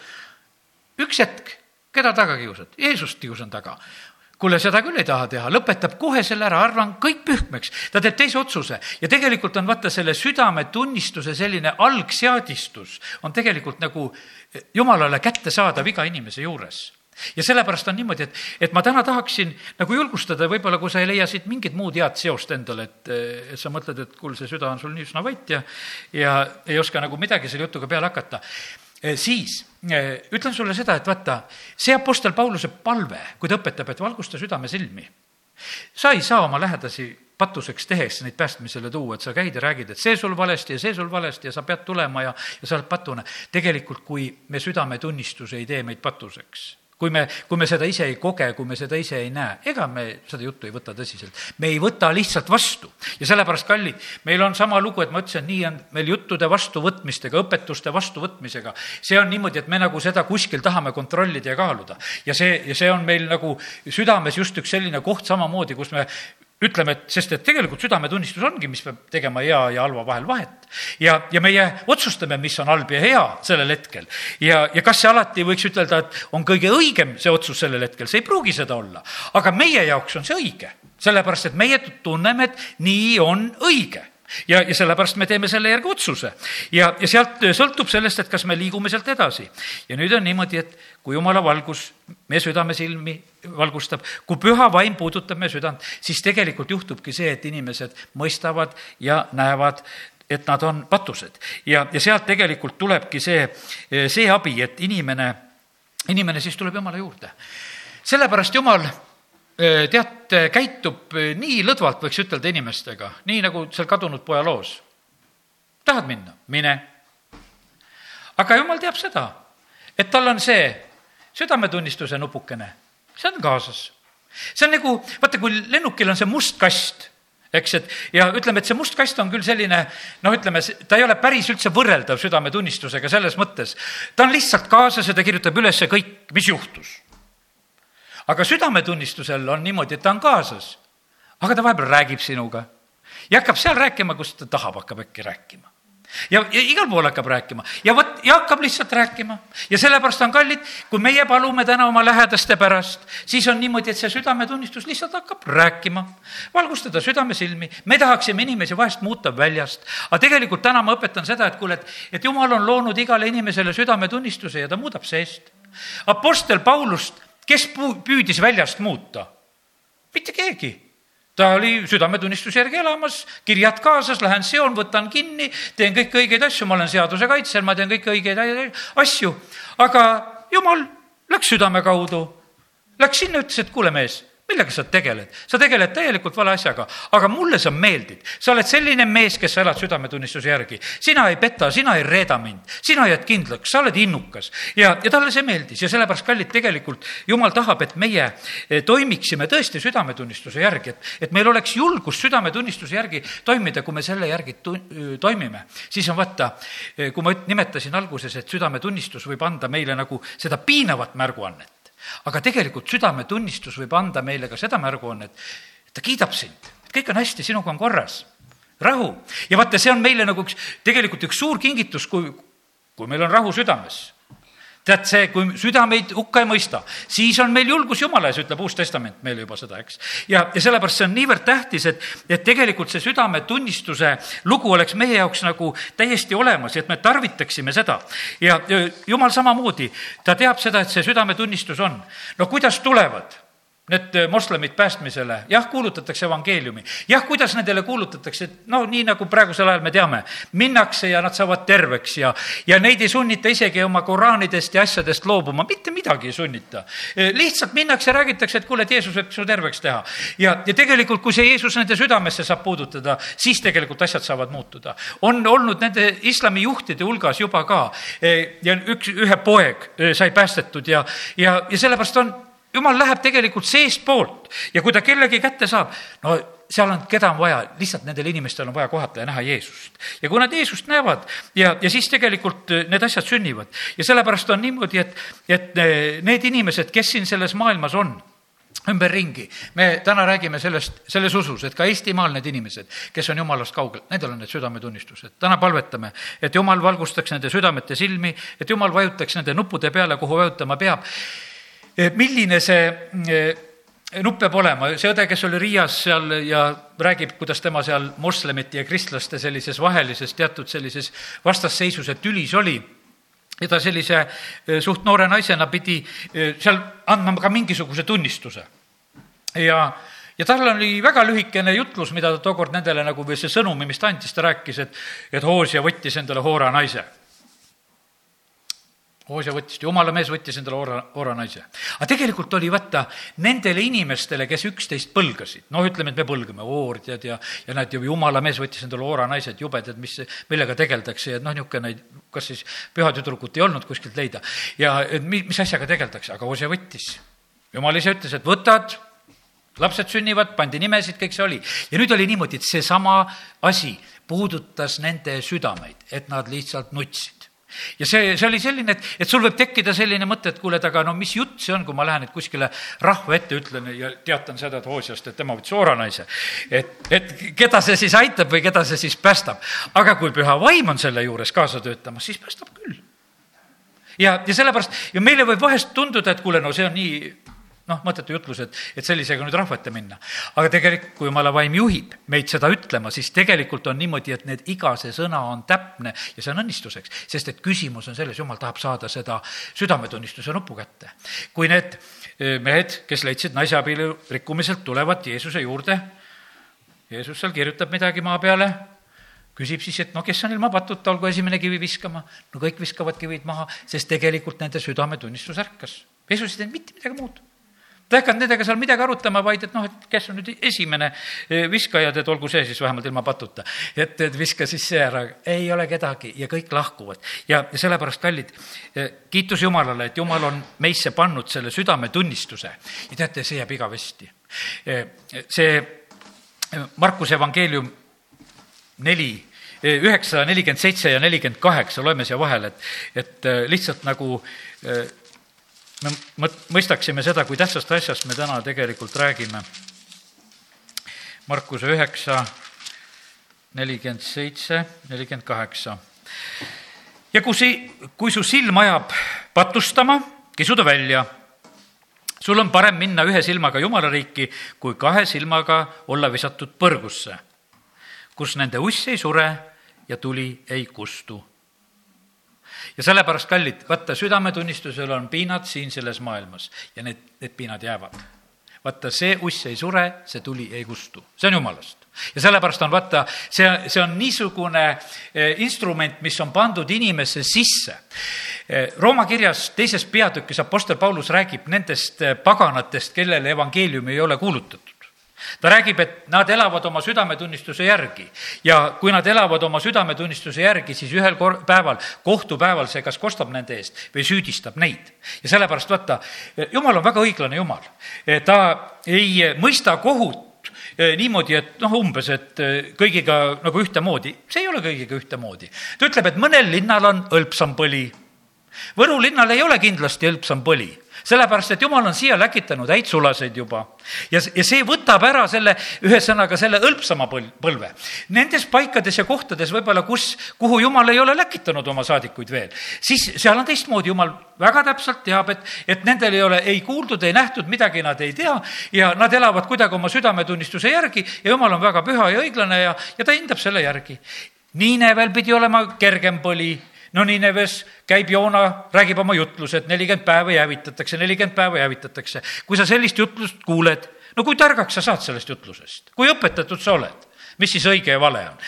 üks hetk, keda taga kiusad? Jeesust kiusan taga. Kuule, seda küll ei taha teha, lõpetab kohe selle ära, arvan kõik pühkmeks. ta teeb teise otsuse. Ja tegelikult on vaata selle südametunnistuse selline algseadistus. On tegelikult nagu jumalale kättesaadav iga inimese juures ja sellepärast on niimoodi, et, et ma täna tahaksin nagu julgustada, võib-olla kui sa ei leia siit mingit muud head seost endale, et, et sa mõtled, et kuule, see süda on sul nii üsna vait ja, ja ei oska nagu midagi selle jutuga peale hakata, eh, siis eh, ütlen sulle seda, et vaata, see Apostel Pauluse palve, kui ta õpetab, et valgusta südame silmi, sa ei saa oma lähedasi patuseks tehes neid päästmisele tuua, et sa käid ja räägid, et see sul valesti ja see sul valesti ja sa pead tulema ja, ja sa oled patune. tegelikult, kui me südametunnistus ei tee meid patuseks kui me, kui me seda ise ei koge, kui me seda ise ei näe, ega me seda juttu ei võta tõsiselt. me ei võta lihtsalt vastu ja sellepärast, kallid, meil on sama lugu, et ma ütlesin, et nii on meil juttude vastuvõtmistega, õpetuste vastuvõtmisega. see on niimoodi, et me nagu seda kuskil tahame kontrollida ja kaaluda. ja see, ja see on meil nagu südames just üks selline koht samamoodi, kus me ütleme, et sest et tegelikult südametunnistus ongi, mis peab tegema hea ja halva vahel vahet. ja, ja meie otsustame, mis on halb ja hea sellel hetkel. ja, ja kas see alati võiks ütelda, et on kõige õigem see otsus sellel hetkel, see ei pruugi seda olla. aga meie jaoks on see õige, sellepärast et meie tunneme, et nii on õige ja, ja sellepärast me teeme selle järgi otsuse ja, ja sealt sõltub sellest, et kas me liigume sealt edasi. ja nüüd on niimoodi, et kui jumala valgus meie südamesilmi valgustab, kui püha vaim puudutab meie südant, siis tegelikult juhtubki see, et inimesed mõistavad ja näevad et nad on patused ja, ja sealt tegelikult tulebki see, see abi, et inimene, inimene siis tuleb Jumala juurde. sellepärast Jumal tead, käitub nii lõdvalt, võiks ütelda inimestega, nii nagu seal kadunud poja loos. tahad minna? mine. aga jumal teab seda, et tal on see südametunnistuse nupukene, see on kaasas. see on nagu, vaata, kui lennukil on see must kast, eks, et ja ütleme, et see must kast on küll selline noh, ütleme, ta ei ole päris üldse võrreldav südametunnistusega selles mõttes. ta on lihtsalt kaasas ja ta kirjutab üles kõik, mis juhtus aga südametunnistusel on niimoodi, et ta on kaasas, aga ta vahepeal räägib sinuga ja hakkab seal rääkima, kus ta tahab, hakkab äkki rääkima ja, ja igal pool hakkab rääkima ja vot, ja hakkab lihtsalt rääkima. ja sellepärast on kallid, kui meie palume täna oma lähedaste pärast, siis on niimoodi, et see südametunnistus lihtsalt hakkab rääkima. valgustada südamesilmi, me tahaksime inimesi vahest muuta väljast, aga tegelikult täna ma õpetan seda, et kuule, et, et jumal on loonud igale inimesele südametunnistuse ja ta muudab seest. Apostel Paulust kes püüdis väljast muuta? mitte keegi ta oli südametunnistuse järgi elamas, kirjad kaasas, lähen seon, võtan kinni, teen kõiki õigeid asju, ma olen seaduse kaitsel, ma teen kõiki õigeid asju. aga jumal läks südame kaudu, läks sinna, ütles, et kuule, mees millega sa tegeled? sa tegeled täielikult vale asjaga, aga mulle sa meeldid. sa oled selline mees, kes sa elad südametunnistuse järgi. sina ei peta, sina ei reeda mind, sina jääd kindlaks, sa oled innukas. ja, ja talle see meeldis ja sellepärast, kallid, tegelikult jumal tahab, et meie eh, toimiksime tõesti südametunnistuse järgi, et, et meil oleks julgus südametunnistuse järgi toimida, kui me selle järgi tu-, toimime. siis on vaata, eh, kui ma nimetasin alguses, et südametunnistus võib anda meile nagu seda piinavat märguannet aga tegelikult südametunnistus võib anda meile ka seda märguannet, et ta kiidab sind, et kõik on hästi, sinuga on korras, rahu. ja vaata, see on meile nagu üks, tegelikult üks suur kingitus, kui, kui meil on rahu südames tead, see, kui süda meid hukka ei mõista, siis on meil julgus Jumala ees, ütleb Uus Testament meile juba seda, eks. ja, ja sellepärast see on niivõrd tähtis, et, et tegelikult see südametunnistuse lugu oleks meie jaoks nagu täiesti olemas et me tarvitaksime seda. ja Jumal samamoodi, ta teab seda, et see südametunnistus on. no kuidas tulevad? Need äh, moslemid päästmisele, jah, kuulutatakse evangeeliumi. jah, kuidas nendele kuulutatakse, et no nii, nagu praegusel ajal me teame, minnakse ja nad saavad terveks ja, ja neid ei sunnita isegi oma Koraanidest ja asjadest loobuma, mitte midagi ei sunnita. Äh, lihtsalt minnakse, räägitakse, et kuule, et Jeesus võib su terveks teha. ja, ja tegelikult, kui see Jeesus nende südamesse saab puudutada, siis tegelikult asjad saavad muutuda. on olnud nende islamijuhtide hulgas juba ka äh, ja üks, ühe poeg sai päästetud ja, ja, ja sellepärast on jumal läheb tegelikult seestpoolt ja kui ta kellegi kätte saab, no seal on, keda on vaja, lihtsalt nendel inimestel on vaja kohata ja näha Jeesust. ja kui nad Jeesust näevad ja, ja siis tegelikult äh, need asjad sünnivad. ja sellepärast on niimoodi, et, et äh, need inimesed, kes siin selles maailmas on, ümberringi. me täna räägime sellest, selles usus, et ka Eestimaal need inimesed, kes on jumalast kaugel, nendel on need südametunnistused. täna palvetame, et jumal valgustaks nende südamete silmi, et jumal vajutaks nende nuppude peale, kuhu vajutama peab Eh, milline see eh, nupp peab olema, see õde, kes oli Riias seal ja räägib, kuidas tema seal moslemite ja kristlaste sellises vahelises teatud sellises vastasseisus ja tülis oli. Ja ta sellise eh, suht noore naisena pidi seal andma ka mingisuguse tunnistuse. ja, ja tal oli väga lühikene jutlus, mida ta tookord nendele nagu või see sõnumi, mis ta andis, ta rääkis, et, et Hoosia võttis endale Hoora naise Hoosia võttis, jumala mees võttis endale ora, ora naise. aga tegelikult oli vaata nendele inimestele, kes üksteist põlgasid, noh, ütleme, et me põlgame, oordjad ja, ja näed, jumala mees võttis endale ora naised, jubedad, mis, millega tegeldakse ja noh, niisugune, kas siis püha tüdrukut ei olnud kuskilt leida. ja mis, mis asjaga tegeldakse, aga Hoosia võttis. jumal ise ütles, et võtad, lapsed sünnivad, pandi nimesid, kõik see oli. ja nüüd oli niimoodi, et seesama asi puudutas nende südameid, et nad lihtsalt nutsid ja see, see oli selline, et, et sul võib tekkida selline mõte, et kuule, et aga no mis jutt see on, kui ma lähen nüüd kuskile rahva ette, ütlen ja teatan seda Hoosiast, et tema võttis ooranaise. et, et keda see siis aitab või keda see siis päästab. aga kui püha vaim on selle juures kaasa töötamas, siis päästab küll. ja, ja sellepärast ja meile võib vahest tunduda, et kuule, no see on nii noh, mõttetu jutlus, et, et sellisega nüüd rahva ette minna. aga tegelikult, kui jumala vaim juhib meid seda ütlema, siis tegelikult on niimoodi, et need, iga see sõna on täpne ja see on õnnistuseks, sest et küsimus on selles, jumal tahab saada seda südametunnistuse nupu kätte. kui need eh, mehed, kes leidsid naise abielu rikkumiselt, tulevad Jeesuse juurde, Jeesus seal kirjutab midagi maa peale küsib siis, et no kes on ilma patuta, olgu esimene kivi viskama. no kõik viskavad kivid maha, sest tegelikult nende südametunnistus ärkas. Jeesus ei teinud mitte midagi muud. Ta ei hakanud nendega seal midagi arutama, vaid et noh, et kes on nüüd esimene e, viskaja, et olgu see siis vähemalt ilma patuta. et, et viska siis see ära, ei ole kedagi ja kõik lahkuvad. ja, sellepärast, kallid, e, kiitus Jumalale, et Jumal on meisse pannud selle südametunnistuse ja teate, see jääb igavesti. E, see Markuse evangeelium neli üheksa, nelikümmend seitse ja nelikümmend kaheksa, loeme siia vahele, et, et lihtsalt nagu me mõistaksime seda, kui tähtsast asjast me täna tegelikult räägime. Markuse üheksa, nelikümmend seitse, nelikümmend kaheksa. ja kui si-, kui su silm ajab patustama, kisu ta välja. sul on parem minna ühe silmaga Jumala riiki, kui kahe silmaga olla visatud põrgusse, kus nende uss ei sure ja tuli ei kustu. Ja sellepärast, kallid, vaata, südametunnistusel on piinad siin selles maailmas ja need, need piinad jäävad. vaata, see uss ei sure, see tuli ei kustu, see on jumalast ja sellepärast on vaata, see, see on niisugune eh, instrument, mis on pandud inimesse sisse. Eh, Rooma kirjas teises peatükis Apostel Paulus räägib nendest eh, paganatest, kellele evangeeliumi ei ole kuulutatud ta räägib, et nad elavad oma südametunnistuse järgi ja kui nad elavad oma südametunnistuse järgi, siis ühel kor-, päeval, kohtupäeval see kas kostab nende eest või süüdistab neid. ja sellepärast vaata, jumal on väga õiglane jumal. ta ei mõista kohut eh, niimoodi, et noh, umbes, et eh, kõigiga nagu ühtemoodi, see ei ole kõigiga ühtemoodi. ta ütleb, et mõnel linnal on hõlpsam põli. Võru linnal ei ole kindlasti hõlpsam põli sellepärast, et jumal on siia läkitanud häid sulaseid juba. ja, ja see võtab ära selle, ühesõnaga selle hõlpsama põl-, põlve. Nendes paikades ja kohtades võib-olla, kus, kuhu jumal ei ole läkitanud oma saadikuid veel, siis seal on teistmoodi, jumal väga täpselt teab, et, et nendel ei ole ei kuuldud, ei nähtud, midagi nad ei tea ja nad elavad kuidagi oma südametunnistuse järgi ja jumal on väga püha ja õiglane ja, ja ta hindab selle järgi. Niinevel pidi olema kergem põli no Nineves käib Joona, räägib oma jutlused, nelikümmend päeva jäävitatakse, nelikümmend päeva jäävitatakse. kui sa sellist jutlust kuuled, no kui targaks sa saad sellest jutlusest, kui õpetatud sa oled, mis siis õige ja vale on?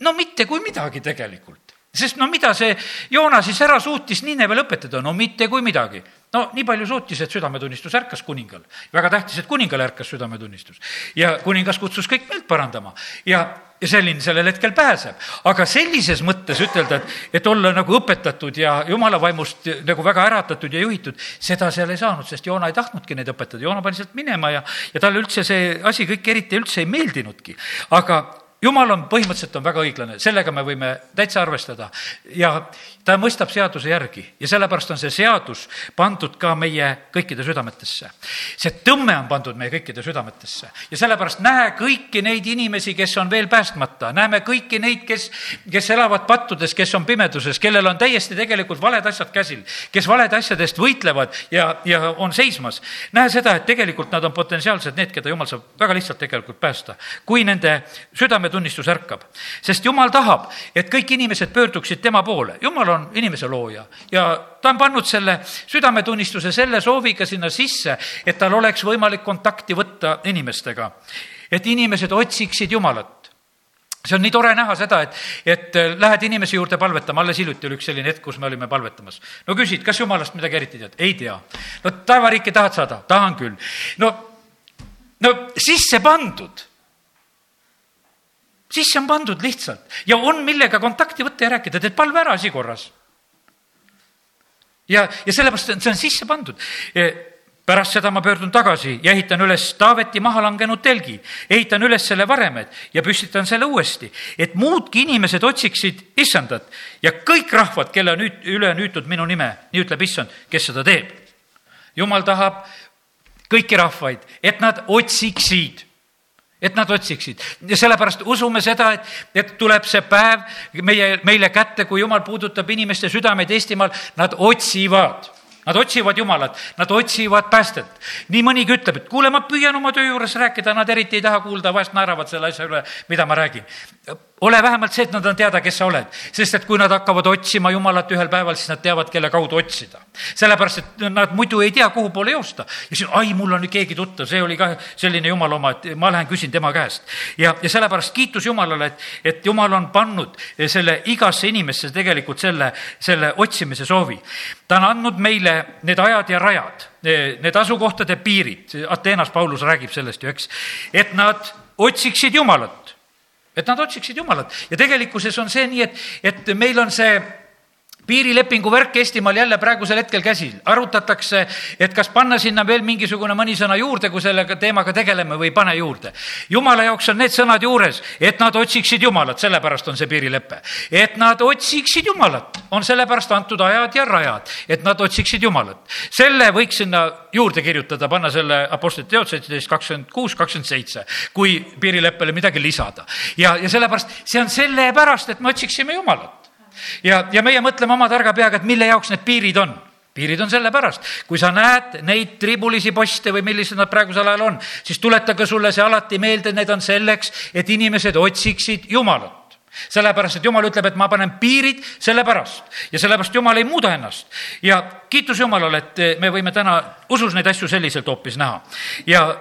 no mitte kui midagi tegelikult sest no mida see Joona siis ära suutis Niinevel õpetada, no mitte kui midagi. no nii palju suutis, et südametunnistus ärkas kuningal. väga tähtis, et kuningal ärkas südametunnistus. ja kuningas kutsus kõik meelt parandama ja ja selline sellel hetkel pääseb. aga sellises mõttes ütelda, et, et olla nagu õpetatud ja jumala vaimust nagu väga äratatud ja juhitud, seda seal ei saanud, sest Joona ei tahtnudki neid õpetada, Joona pani sealt minema ja, ja talle üldse see asi kõik eriti üldse ei meeldinudki. aga jumal on, põhimõtteliselt on väga õiglane, sellega me võime täitsa arvestada ja ta mõistab seaduse järgi ja sellepärast on see seadus pandud ka meie kõikide südametesse. see tõmme on pandud meie kõikide südametesse ja sellepärast näe kõiki neid inimesi, kes on veel päästmata, näeme kõiki neid, kes, kes elavad pattudes, kes on pimeduses, kellel on täiesti tegelikult valed asjad käsil, kes valede asjade eest võitlevad ja, ja on seismas. näe seda, et tegelikult nad on potentsiaalsed need, keda jumal saab väga lihtsalt tegelikult päästa, kui nende südametunnistus ärkab. sest jumal tahab, et kõik inimesed pöörduksid tema poole, jumal on inimese looja ja ta on pannud selle südametunnistuse selle sooviga sinna sisse, et tal oleks võimalik kontakti võtta inimestega. et inimesed otsiksid Jumalat see on nii tore näha seda, et, et lähed inimese juurde palvetama, alles hiljuti oli üks selline hetk, kus me olime palvetamas. no küsid, kas jumalast midagi eriti tead? ei tea. no taevariiki tahad saada? tahan küll. no, no sisse pandud sisse on pandud lihtsalt. Ja on, millega kontakti võtta ja rääkida, teed palve ära asi korras. ja, ja sellepärast see on sisse pandud. E, pärast seda ma pöördun tagasi ja ehitan üles Taaveti maha langenud telgi, ehitan üles selle varemed ja püstitan selle uuesti, et muudki inimesed otsiksid issandat ja kõik rahvad, kelle on nüüd üle nüütud minu nime, nii ütleb issand, kes seda teeb. jumal tahab kõiki rahvaid, et nad otsiksid et nad otsiksid. Ja sellepärast usume seda, et, et tuleb see päev meie, meile kätte, kui jumal puudutab inimeste südameid Eestimaal, nad otsivad. Nad otsivad Jumalat, nad otsivad päästet. nii mõnigi ütleb, et kuule, ma püüan oma töö juures rääkida, nad eriti ei taha kuulda, vahest naeravad selle asja üle, mida ma räägin ole vähemalt see, et nad on teada, kes sa oled. sest et kui nad hakkavad otsima Jumalat ühel päeval, siis nad teavad, kelle kaudu otsida. sellepärast, et nad muidu ei tea, kuhu poole joosta. ja siis, ai, mul on nüüd keegi tuttav, see oli ka selline jumala oma, et ma lähen küsin tema käest. ja, ja sellepärast kiitus Jumalale, et, et Jumal on pannud selle igasse inimesse tegelikult selle, selle otsimise soovi. ta on andnud meile need ajad ja rajad, need asukohtade piirid. Ateenas Paulus räägib sellest ju, eks, et nad otsiksid Jumalat et nad otsiksid Jumalat. Ja tegelikkuses on see nii, et, et meil on see piirilepingu värk Eestimaal jälle praegusel hetkel käsil. arutatakse, et kas panna sinna veel mingisugune mõni sõna juurde, kui selle teemaga tegeleme või ei pane juurde. jumala jaoks on need sõnad juures, et nad otsiksid Jumalat, sellepärast on see piirilepe. et nad otsiksid Jumalat, on sellepärast antud ajad ja rajad, et nad otsiksid Jumalat. selle võiks sinna juurde kirjutada, panna selle Apostlite teod seitseteist, kakskümmend kuus, kakskümmend seitse, kui piirileppele midagi lisada. ja, ja sellepärast, see on sellepärast, et me otsiksime Jumalat ja, ja meie mõtleme oma targa peaga, et mille jaoks need piirid on piirid on sellepärast, kui sa näed neid tribulisi poste või millised nad praegusel ajal on, siis tuletage sulle see alati meelde, need on selleks, et inimesed otsiksid Jumalat sellepärast, et Jumal ütleb, et ma panen piirid sellepärast ja sellepärast Jumal ei muuda ennast. ja kiitus Jumalale, et me võime täna usus neid asju selliselt hoopis näha. ja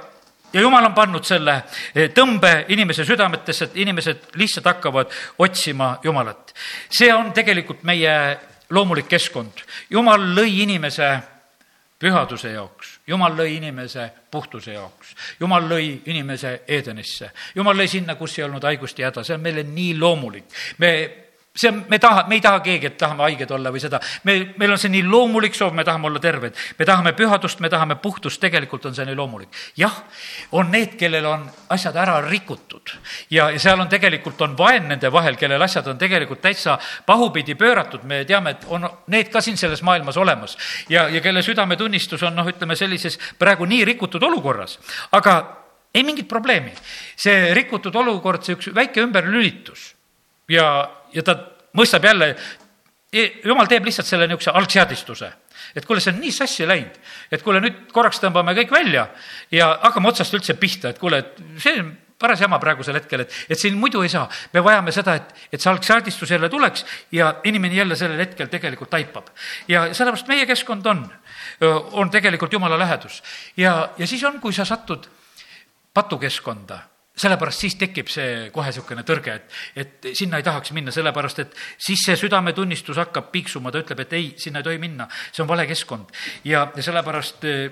ja jumal on pannud selle eh, tõmbe inimese südametesse, et inimesed lihtsalt hakkavad otsima Jumalat. see on tegelikult meie loomulik keskkond. jumal lõi inimese pühaduse jaoks, jumal lõi inimese puhtuse jaoks, jumal lõi inimese Edenisse, jumal lõi sinna, kus ei olnud haigust ja häda, see on meile nii loomulik. me see me taha, me ei taha keegi, et tahame haiged olla või seda. me, meil on see nii loomulik soov, me tahame olla terved. me tahame pühadust, me tahame puhtust, tegelikult on see nii loomulik. jah, on need, kellel on asjad ära rikutud ja, ja seal on tegelikult, on vaen nende vahel, kellel asjad on tegelikult täitsa pahupidi pööratud. me teame, et on need ka siin selles maailmas olemas ja, ja kelle südametunnistus on noh, ütleme sellises praegu nii rikutud olukorras. aga ei mingit probleemi. see rikutud olukord, see üks väike ümberlülitus ja ja ta mõistab jälle, e, jumal teeb lihtsalt selle niisuguse algseadistuse. et kuule, see on nii sassi läinud, et kuule, nüüd korraks tõmbame kõik välja ja hakkame otsast üldse pihta, et kuule, et see on paras jama praegusel hetkel, et, et siin muidu ei saa. me vajame seda, et, et see algseadistus jälle tuleks ja inimene jälle sellel hetkel tegelikult taipab. ja sellepärast meie keskkond on, on tegelikult jumala lähedus. ja, ja siis on, kui sa satud patukeskkonda sellepärast siis tekib see kohe niisugune tõrge, et, et sinna ei tahaks minna, sellepärast et siis see südametunnistus hakkab piiksuma, ta ütleb, et ei, sinna ei tohi minna, see on vale keskkond. ja, ja sellepärast eh,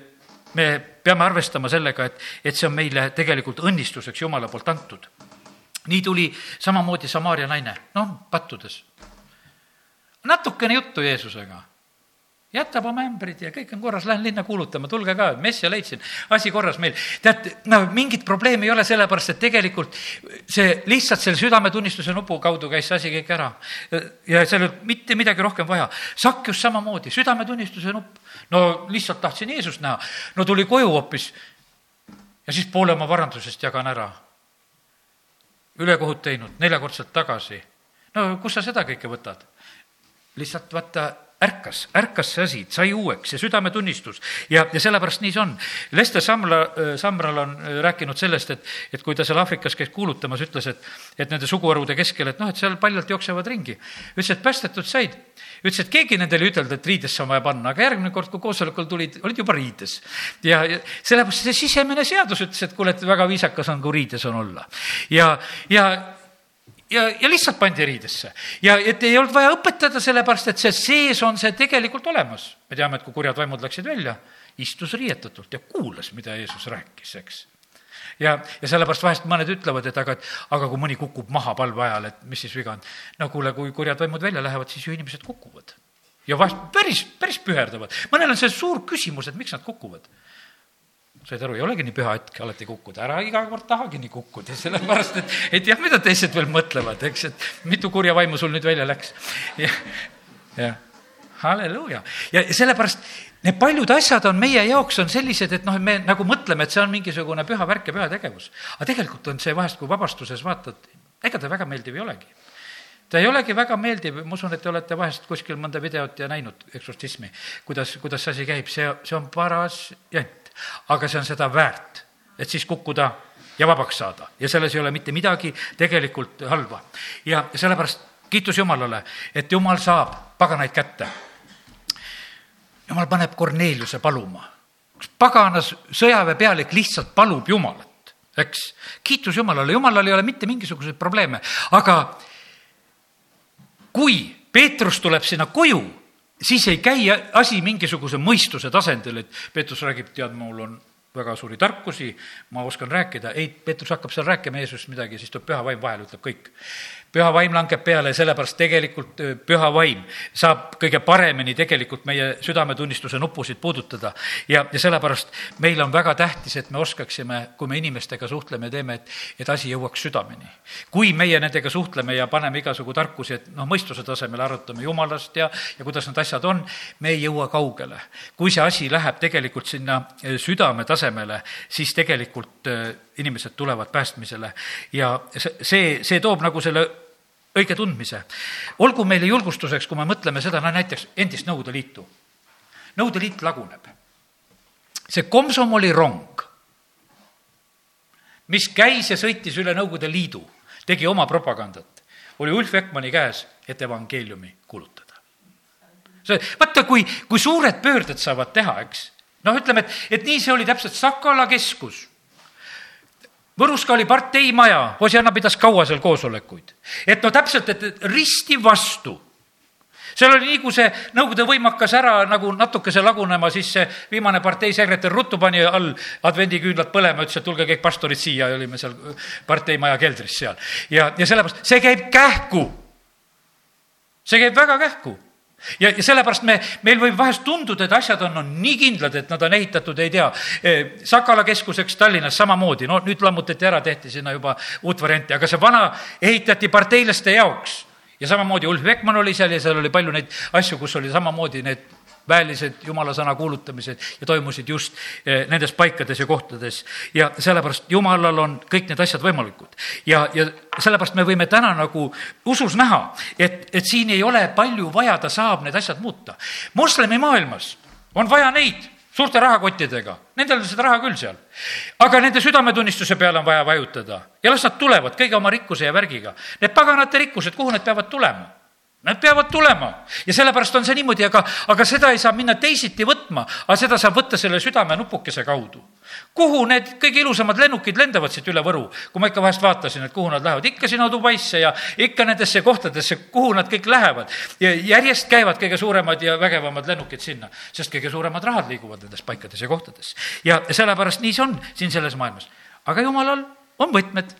me peame arvestama sellega, et, et see on meile tegelikult õnnistuseks Jumala poolt antud. nii tuli samamoodi Samaaria naine, noh, pattudes. natukene juttu Jeesusega jätab oma ämbrid ja kõik on korras, lähen linna kuulutama, tulge ka, messia leidsin, asi korras meil. tead, no mingit probleemi ei ole, sellepärast et tegelikult see lihtsalt selle südametunnistuse nupu kaudu käis see asi kõik ära. ja seal ei olnud mitte midagi rohkem vaja. Sakjus samamoodi, südametunnistuse nupp. no lihtsalt tahtsin Jeesust näha, no tuli koju hoopis ja siis poole oma varandusest jagan ära. ülekohut teinud, neljakordselt tagasi. no kus sa seda kõike võtad? lihtsalt vaata ärkas, ärkas see asi, sai uueks, see südametunnistus ja, ja sellepärast nii see on. Lester Samla, Samral on äh, rääkinud sellest, et, et kui ta seal Aafrikas käis kuulutamas, ütles, et, et nende suguharude keskel, et noh, et seal paljalt jooksevad ringi. ütles, et päästetud said. ütles, et keegi nendele ei ütelnud, et riidesse on vaja panna, aga järgmine kord, kui koosolekul tulid, olid juba riides. ja, ja sellepärast see sisemine seadus ütles, et kuule, et väga viisakas on, kui riides on olla. ja, ja ja, ja lihtsalt pandi riidesse. ja et ei olnud vaja õpetada, sellepärast et see sees on see tegelikult olemas. me teame, et kui kurjad vaimud läksid välja, istus riietatult ja kuulas, mida Jeesus rääkis, eks. ja, ja sellepärast vahest mõned ütlevad, et aga, et aga kui mõni kukub maha palve ajal, et mis siis viga on. no kuule, kui kurjad vaimud välja lähevad, siis ju inimesed kukuvad. ja vahest päris, päris püherdavad. mõnel on see suur küsimus, et miks nad kukuvad said aru, ei olegi nii püha hetk alati kukkuda, ära iga kord tahagi nii kukkuda, sellepärast et, et jah, mida teised veel mõtlevad, eks, et mitu kurja vaimu sul nüüd välja läks. jah, jah, halleluuja. ja sellepärast need paljud asjad on meie jaoks on sellised, et noh, me nagu mõtleme, et see on mingisugune püha värk ja püha tegevus. aga tegelikult on see vahest, kui vabastuses vaatad, ega ta väga meeldiv ei olegi ta ei olegi väga meeldiv, ma usun, et te olete vahest kuskil mõnda videot ja näinud eksortsismi, kuidas, kuidas see asi käib, see, see on paras jant. Aga see on seda väärt, et siis kukkuda ja vabaks saada ja selles ei ole mitte midagi tegelikult halba. ja sellepärast kiitus Jumalale, et Jumal saab paganaid kätte. Jumal paneb Korneliuse paluma. üks paganas sõjaväepealik lihtsalt palub Jumalat, eks. kiitus Jumalale, Jumalal ei ole mitte mingisuguseid probleeme, aga kui Peetrus tuleb sinna koju, siis ei käi asi mingisuguse mõistuse tasandil, et Peetrus räägib, tead, mul on väga suuri tarkusi, ma oskan rääkida, ei, Peetrus hakkab seal rääkima Jeesusest midagi, siis tuleb püha vaim vahele, ütleb kõik püha vaim langeb peale ja sellepärast tegelikult püha vaim saab kõige paremini tegelikult meie südametunnistuse nupusid puudutada. ja, ja sellepärast meil on väga tähtis, et me oskaksime, kui me inimestega suhtleme teeme, et, et asi jõuaks südameni. kui meie nendega suhtleme ja paneme igasugu tarkusi, et noh, mõistuse tasemel arutame jumalast ja, ja kuidas need asjad on, me ei jõua kaugele. kui see asi läheb tegelikult sinna südame tasemele, siis tegelikult inimesed tulevad päästmisele ja see, see toob nagu selle õige tundmise. olgu meile julgustuseks, kui me mõtleme seda, no näiteks endist Nõukogude Liitu. Nõukogude Liit laguneb. see komsomoli rong, mis käis ja sõitis üle Nõukogude Liidu, tegi oma propagandat, oli Ulf Ekmani käes, et evangeeliumi kuulutada. see, vaata, kui, kui suured pöörded saavad teha, eks. noh, ütleme, et, et nii see oli täpselt Sakala keskus Võrus ka oli parteimaja, Hosianna pidas kaua seal koosolekuid. et no täpselt, et risti vastu. seal oli nii, kui see Nõukogude võim hakkas ära nagu natukese lagunema, siis see viimane parteisekretär ruttu pani all advendiküünlad põlema, ütles, et tulge kõik pastorid siia ja olime seal parteimaja keldris seal. ja, ja sellepärast, see käib kähku. see käib väga kähku ja, ja sellepärast me, meil võib vahest tunduda, et asjad on, on nii kindlad, et nad on ehitatud, ei tea, e, Sakala keskuseks Tallinnas samamoodi, no nüüd lammutati ära, tehti sinna juba uut varianti, aga see vana ehitati parteilaste jaoks. ja samamoodi Ulf Ekman oli seal ja seal oli palju neid asju, kus oli samamoodi need väelised jumala sõna kuulutamised ja toimusid just eh, nendes paikades ja kohtades. ja sellepärast jumalal on kõik need asjad võimalikud. ja, ja sellepärast me võime täna nagu usus näha, et, et siin ei ole palju vaja, ta saab need asjad muuta. moslemi maailmas on vaja neid suurte rahakottidega, nendel on seda raha küll seal. aga nende südametunnistuse peale on vaja vajutada ja las nad tulevad kõige oma rikkuse ja värgiga. Need paganate rikkused, kuhu need peavad tulema? Nad peavad tulema ja sellepärast on see niimoodi, aga, aga seda ei saa minna teisiti võtma, aga seda saab võtta selle südamenupukese kaudu. kuhu need kõige ilusamad lennukid lendavad siit üle Võru, kui ma ikka vahest vaatasin, et kuhu nad lähevad, ikka sinna Dubaisse ja ikka nendesse kohtadesse, kuhu nad kõik lähevad. ja järjest käivad kõige suuremad ja vägevamad lennukid sinna, sest kõige suuremad rahad liiguvad nendes paikades ja kohtades. ja sellepärast nii see on siin selles maailmas. aga jumalal on võtmed.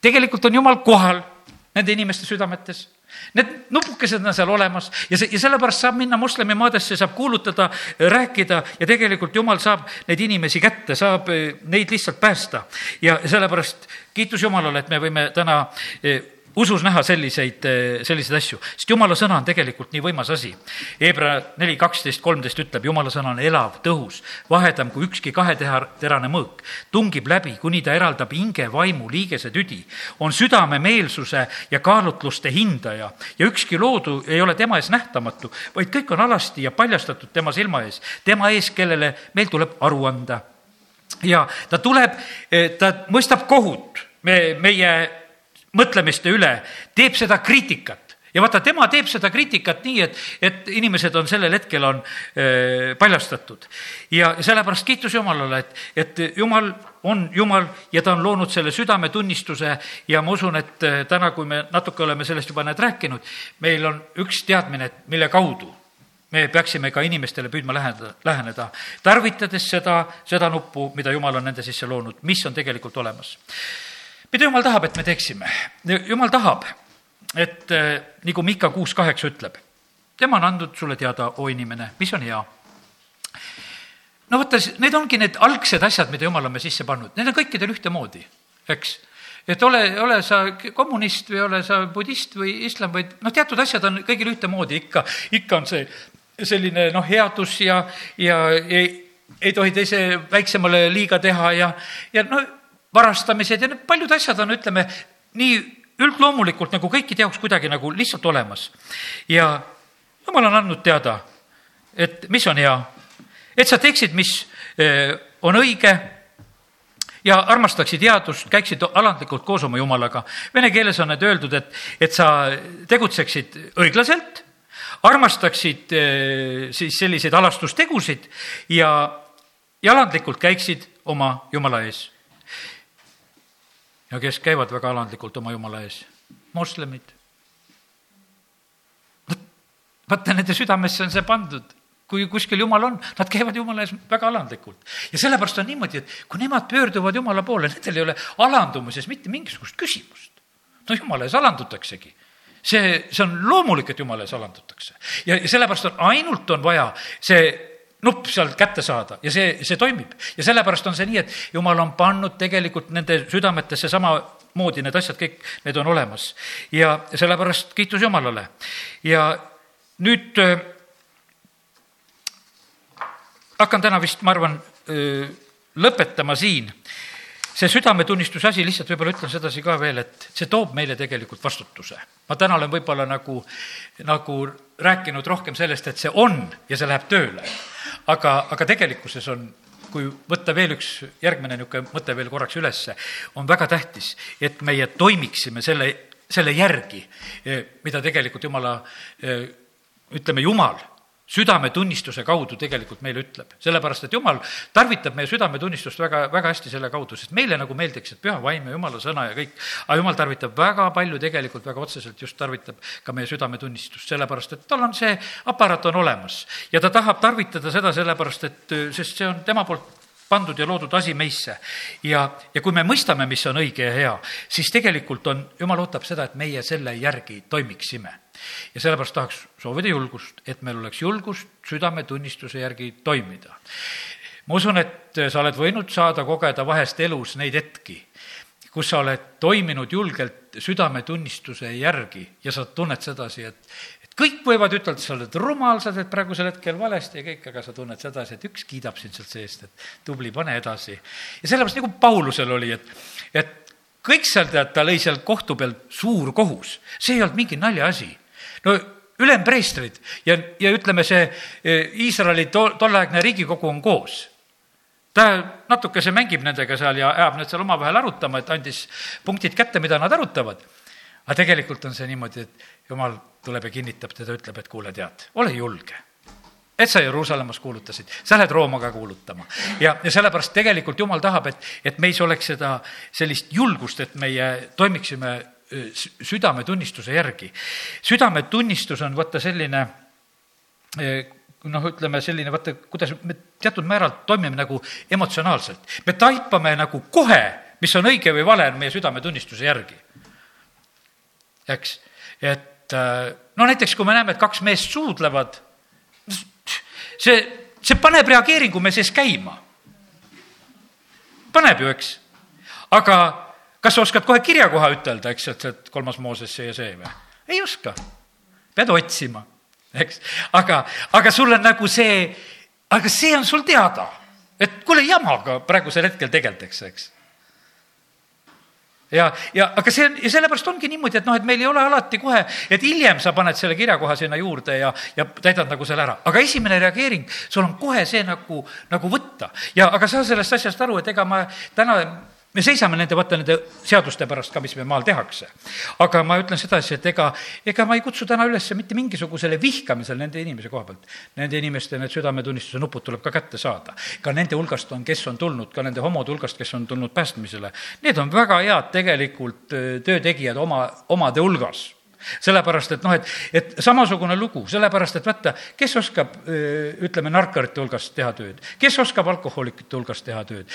tegelikult on jumal kohal nende inimeste südametes. Need nupukesed on seal olemas ja see, ja sellepärast saab minna moslemimaadesse, saab kuulutada, rääkida ja tegelikult jumal saab neid inimesi kätte, saab eh, neid lihtsalt päästa. ja sellepärast kiitus Jumalale, et me võime täna eh, usus näha selliseid, selliseid asju, sest jumala sõna on tegelikult nii võimas asi. Hebra neli kaksteist, kolmteist ütleb, jumala sõna on elav, tõhus, vahedam kui ükski kaheterane mõõk, tungib läbi, kuni ta eraldab hinge, vaimu, liigese tüdi, on südame meelsuse ja kaalutluste hindaja ja ükski loodu ei ole tema ees nähtamatu, vaid kõik on alasti ja paljastatud tema silma ees, tema ees, kellele meil tuleb aru anda. ja ta tuleb, ta mõistab kohut me, meie mõtlemiste üle, teeb seda kriitikat ja vaata, tema teeb seda kriitikat nii, et, et inimesed on sellel hetkel on äh, paljastatud. ja sellepärast kiitus Jumalale, et, et Jumal on Jumal ja ta on loonud selle südametunnistuse ja ma usun, et täna, kui me natuke oleme sellest juba näed rääkinud, meil on üks teadmine, et mille kaudu me peaksime ka inimestele püüdma läheneda, läheneda, tarvitades seda, seda nuppu, mida Jumal on nende sisse loonud, mis on tegelikult olemas mida jumal tahab, et me teeksime? jumal tahab, et eh, nagu Mika kuus kaheksa ütleb, tema on andnud sulle teada, oo inimene, mis on hea. no vaata, need ongi need algsed asjad, mida jumal on me sisse pannud, need on kõikidel ühtemoodi, eks et ole, ole sa kommunist või ole sa budist või islam või noh, teatud asjad on kõigil ühtemoodi, ikka, ikka on see selline noh, headus ja, ja ei, ei tohi teise väiksemale liiga teha ja, ja no varastamised ja need paljud asjad on, ütleme, nii üldloomulikult nagu kõikide jaoks kuidagi nagu lihtsalt olemas. ja jumal on andnud teada, et mis on hea, et sa teeksid, mis eh, on õige ja armastaksid headust, käiksid alandlikult koos oma jumalaga. Vene keeles on need öeldud, et, et sa tegutseksid õiglaselt, armastaksid eh, siis selliseid alastustegusid ja, ja alandlikult käiksid oma jumala ees. Ja kes käivad väga alandlikult oma jumala ees? moslemid. vaata, nende südamesse on see pandud kui kuskil jumal on, nad käivad jumala ees väga alandlikult. ja sellepärast on niimoodi, et kui nemad pöörduvad jumala poole, nendel ei ole alandumises mitte mingisugust küsimust. no jumala ees alandutaksegi. see, see on loomulik, et jumala ees alandutakse. ja, sellepärast on, ainult on vaja see nupp sealt kätte saada ja see, see toimib. ja sellepärast on see nii, et jumal on pannud tegelikult nende südametesse samamoodi need asjad kõik, need on olemas. ja sellepärast kiitus Jumalale. ja nüüd hakkan täna vist, ma arvan, lõpetama siin. see südametunnistuse asi, lihtsalt võib-olla ütlen sedasi ka veel, et see toob meile tegelikult vastutuse. ma täna olen võib-olla nagu, nagu rääkinud rohkem sellest, et see on ja see läheb tööle. Aga, aga tegelikkuses on kui võtta veel üks järgmine niisugune mõte veel korraks ülesse, on väga tähtis, et meie toimiksime selle, selle järgi, mida tegelikult jumala, ütleme, jumal südametunnistuse kaudu tegelikult meile ütleb. sellepärast, et jumal tarvitab meie südametunnistust väga, väga hästi selle kaudu, sest meile nagu meeldiks, et püha vaim ja jumala sõna ja kõik, aga jumal tarvitab väga palju tegelikult, väga otseselt just tarvitab ka meie südametunnistust, sellepärast et tal on see aparaat on olemas. ja ta tahab tarvitada seda sellepärast, et, sest see on tema poolt pandud ja loodud asi meisse. ja, ja kui me mõistame, mis on õige ja hea, siis tegelikult on, jumal ootab seda, et meie selle järgi toimiksime ja sellepärast tahaks soovida julgust, et meil oleks julgust südametunnistuse järgi toimida. ma usun, et sa oled võinud saada kogeda vahest elus neid hetki, kus sa oled toiminud julgelt südametunnistuse järgi ja sa tunned sedasi, et, kõik võivad ütelda, sa oled rumal, sa teed praegusel hetkel valesti ja kõik, aga sa tunned sedasi, et üks kiidab sind sealt seest, et tubli, pane edasi. ja sellepärast nagu Paulusel oli, et, et kõik seal, tead, ta lõi seal kohtu peal suur kohus, see ei olnud mingi naljaasi no ülempreestrid ja, ja ütleme, see e, Iisraeli to, tolleaegne riigikogu on koos. ta natukese mängib nendega seal ja ajab need seal omavahel arutama, et andis punktid kätte, mida nad arutavad. aga tegelikult on see niimoodi, et jumal tuleb ja kinnitab teda, ütleb, et kuule, tead, ole julge et sa Jeruusalemmas kuulutasid, sa lähed Rooma ka kuulutama. ja, ja sellepärast tegelikult Jumal tahab, et, et meis oleks seda, sellist julgust, et meie toimiksime südametunnistuse järgi. südametunnistus on vaata selline noh, ütleme selline, vaata, kuidas me teatud määral toimime nagu emotsionaalselt. me taipame nagu kohe, mis on õige või vale, meie südametunnistuse järgi. eks, et no näiteks, kui me näeme, et kaks meest suudlevad, see, see paneb reageeringu me sees käima. paneb ju, eks. aga kas sa oskad kohe kirjakoha ütelda, eks, et, et kolmas Mooses see ja see või? ei oska. pead otsima, eks. aga, aga sul on nagu see, aga see on sul teada, et kuule, jamaga praegusel hetkel tegeldakse, eks ja, ja aga see on, ja sellepärast ongi niimoodi, et noh, et meil ei ole alati kohe, et hiljem sa paned selle kirjakoha sinna juurde ja, ja täidad nagu selle ära. aga esimene reageering, sul on kohe see nagu, nagu võtta. ja aga saa sellest asjast aru, et ega ma täna me seisame nende, vaata nende seaduste pärast ka, mis meil maal tehakse. aga ma ütlen sedasi, et ega, ega ma ei kutsu täna üles mitte mingisugusele vihkamisele nende inimese koha pealt. Nende inimeste need südametunnistuse nupud tuleb ka kätte saada. ka nende hulgast on, kes on tulnud, ka nende homode hulgast, kes on tulnud päästmisele. Need on väga head tegelikult töötegijad oma, omade hulgas sellepärast, et noh, et, et samasugune lugu, sellepärast et vaata, kes oskab, ütleme, narkarite hulgas teha tööd, kes oskab alkohoolikute hulgas teha tööd.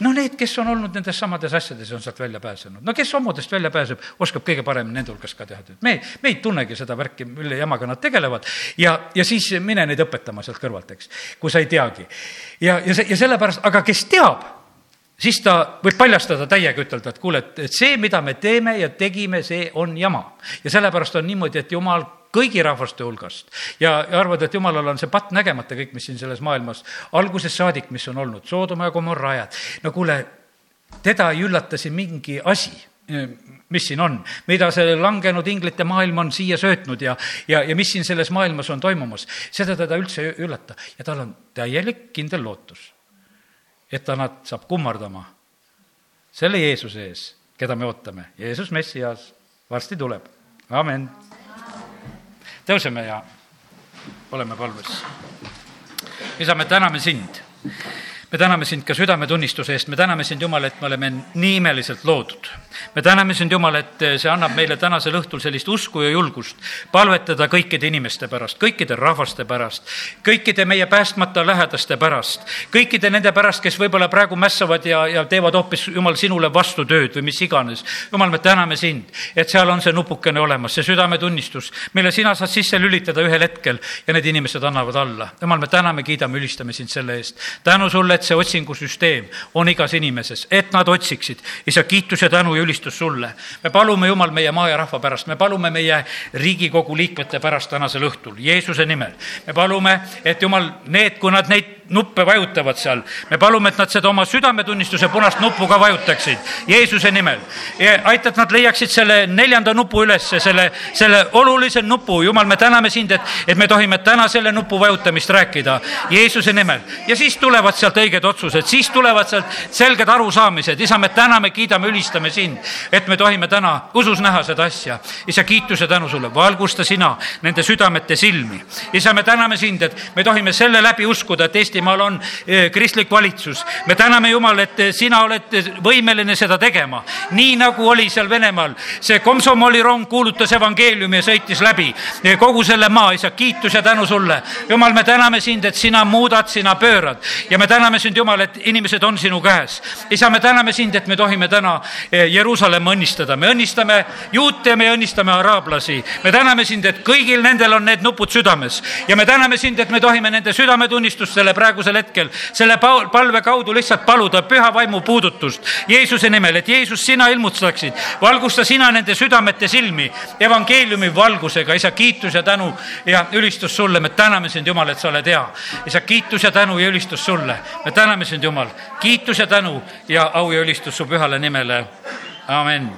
no need, kes on olnud nendes samades asjades, on sealt välja pääsenud. no kes homodest välja pääseb, oskab kõige paremini nende hulgas ka teha tööd. me, me ei tunnegi seda värki, mille jamaga nad tegelevad ja, ja siis mine neid õpetama sealt kõrvalt, eks, kui sa ei teagi. ja, ja see, ja sellepärast, aga kes teab, siis ta võib paljastada täiega, ütelda, et kuule, et, et see, mida me teeme ja tegime, see on jama. ja sellepärast on niimoodi, et jumal kõigi rahvaste hulgast. Ja, ja arvad, et jumalal on see patt nägemata kõik, mis siin selles maailmas algusest saadik, mis on olnud, Soodoma ja Gomorra ajad. no kuule, teda ei üllata siin mingi asi mis siin on, mida see langenud inglite maailm on siia söötnud ja, ja, ja mis siin selles maailmas on toimumas, seda teda üldse ei üllata. Ja tal on täielik kindel lootus, et ta nad saab kummardama selle Jeesuse ees, keda me ootame. Jeesus Messias varsti tuleb, amen. tõuseme ja oleme palves. isa, me täname sind me täname sind ka südametunnistuse eest, me täname sind, Jumal, et me oleme nii imeliselt loodud. me täname sind, Jumal, et see annab meile tänasel õhtul sellist usku ja julgust palvetada kõikide inimeste pärast, kõikide rahvaste pärast, kõikide meie päästmata lähedaste pärast, kõikide nende pärast, kes võib-olla praegu mässavad ja, ja teevad hoopis, Jumal, sinule vastutööd või mis iganes. Jumal, me täname sind, et seal on see nupukene olemas, see südametunnistus, mille sina saad sisse lülitada ühel hetkel ja need inimesed annavad alla. Jumal, me täname, kiidame, ülistame sind selle eest. tänu sulle, et et see otsingusüsteem on igas inimeses, et nad otsiksid. isa, kiitus ja tänu ja ülistus sulle. me palume, Jumal, meie maa ja rahva pärast, me palume meie Riigikogu liikmete pärast tänasel õhtul, Jeesuse nimel. me palume, et Jumal, need, kui nad neid nuppe vajutavad seal. me palume, et nad seda oma südametunnistuse punast nuppu ka vajutaksid Jeesuse nimel. aita, et nad leiaksid selle neljanda nupu ülesse, selle, selle olulise nupu. jumal, me täname sind, et, et me tohime täna selle nupu vajutamist rääkida Jeesuse nimel ja siis tulevad sealt õiged otsused, siis tulevad sealt selged arusaamised. isa, me täname, kiidame, ülistame sind, et me tohime täna usus näha seda asja. isa, kiituse tänu sulle, valgusta sina nende südamete silmi. isa, me täname sind, et me tohime selle läbi uskuda, et Eesti Eestimaal on eh, kristlik valitsus. me täname Jumal, et eh, sina oled võimeline seda tegema, nii nagu oli seal Venemaal. see komsomolirong kuulutas evangeeliumi ja sõitis läbi eh, kogu selle maa, isa, kiitus ja tänu sulle. Jumal, me täname sind, et sina muudad, sina pöörad ja me täname sind, Jumal, et inimesed on sinu käes. isa, me täname sind, et me tohime täna Jeruusalemma õnnistada, me õnnistame juute ja me õnnistame araablasi. me täname sind, et kõigil nendel on need nupud südames. Ja me täname sind, et me tohime nende südametunnistust selle praegu praegusel hetkel selle palve kaudu lihtsalt paluda püha vaimu puudutust. Jeesuse nimel, et Jeesus, sina ilmutaksid, valgusta sina nende südamete silmi. Evangeeliumi valgusega, isa, kiitus ja tänu ja ülistus sulle, me täname sind, Jumal, et sa oled hea. isa, kiitus ja tänu ja ülistus sulle, me täname sind, Jumal, kiitus ja tänu ja au ja ülistus su pühale nimele, amen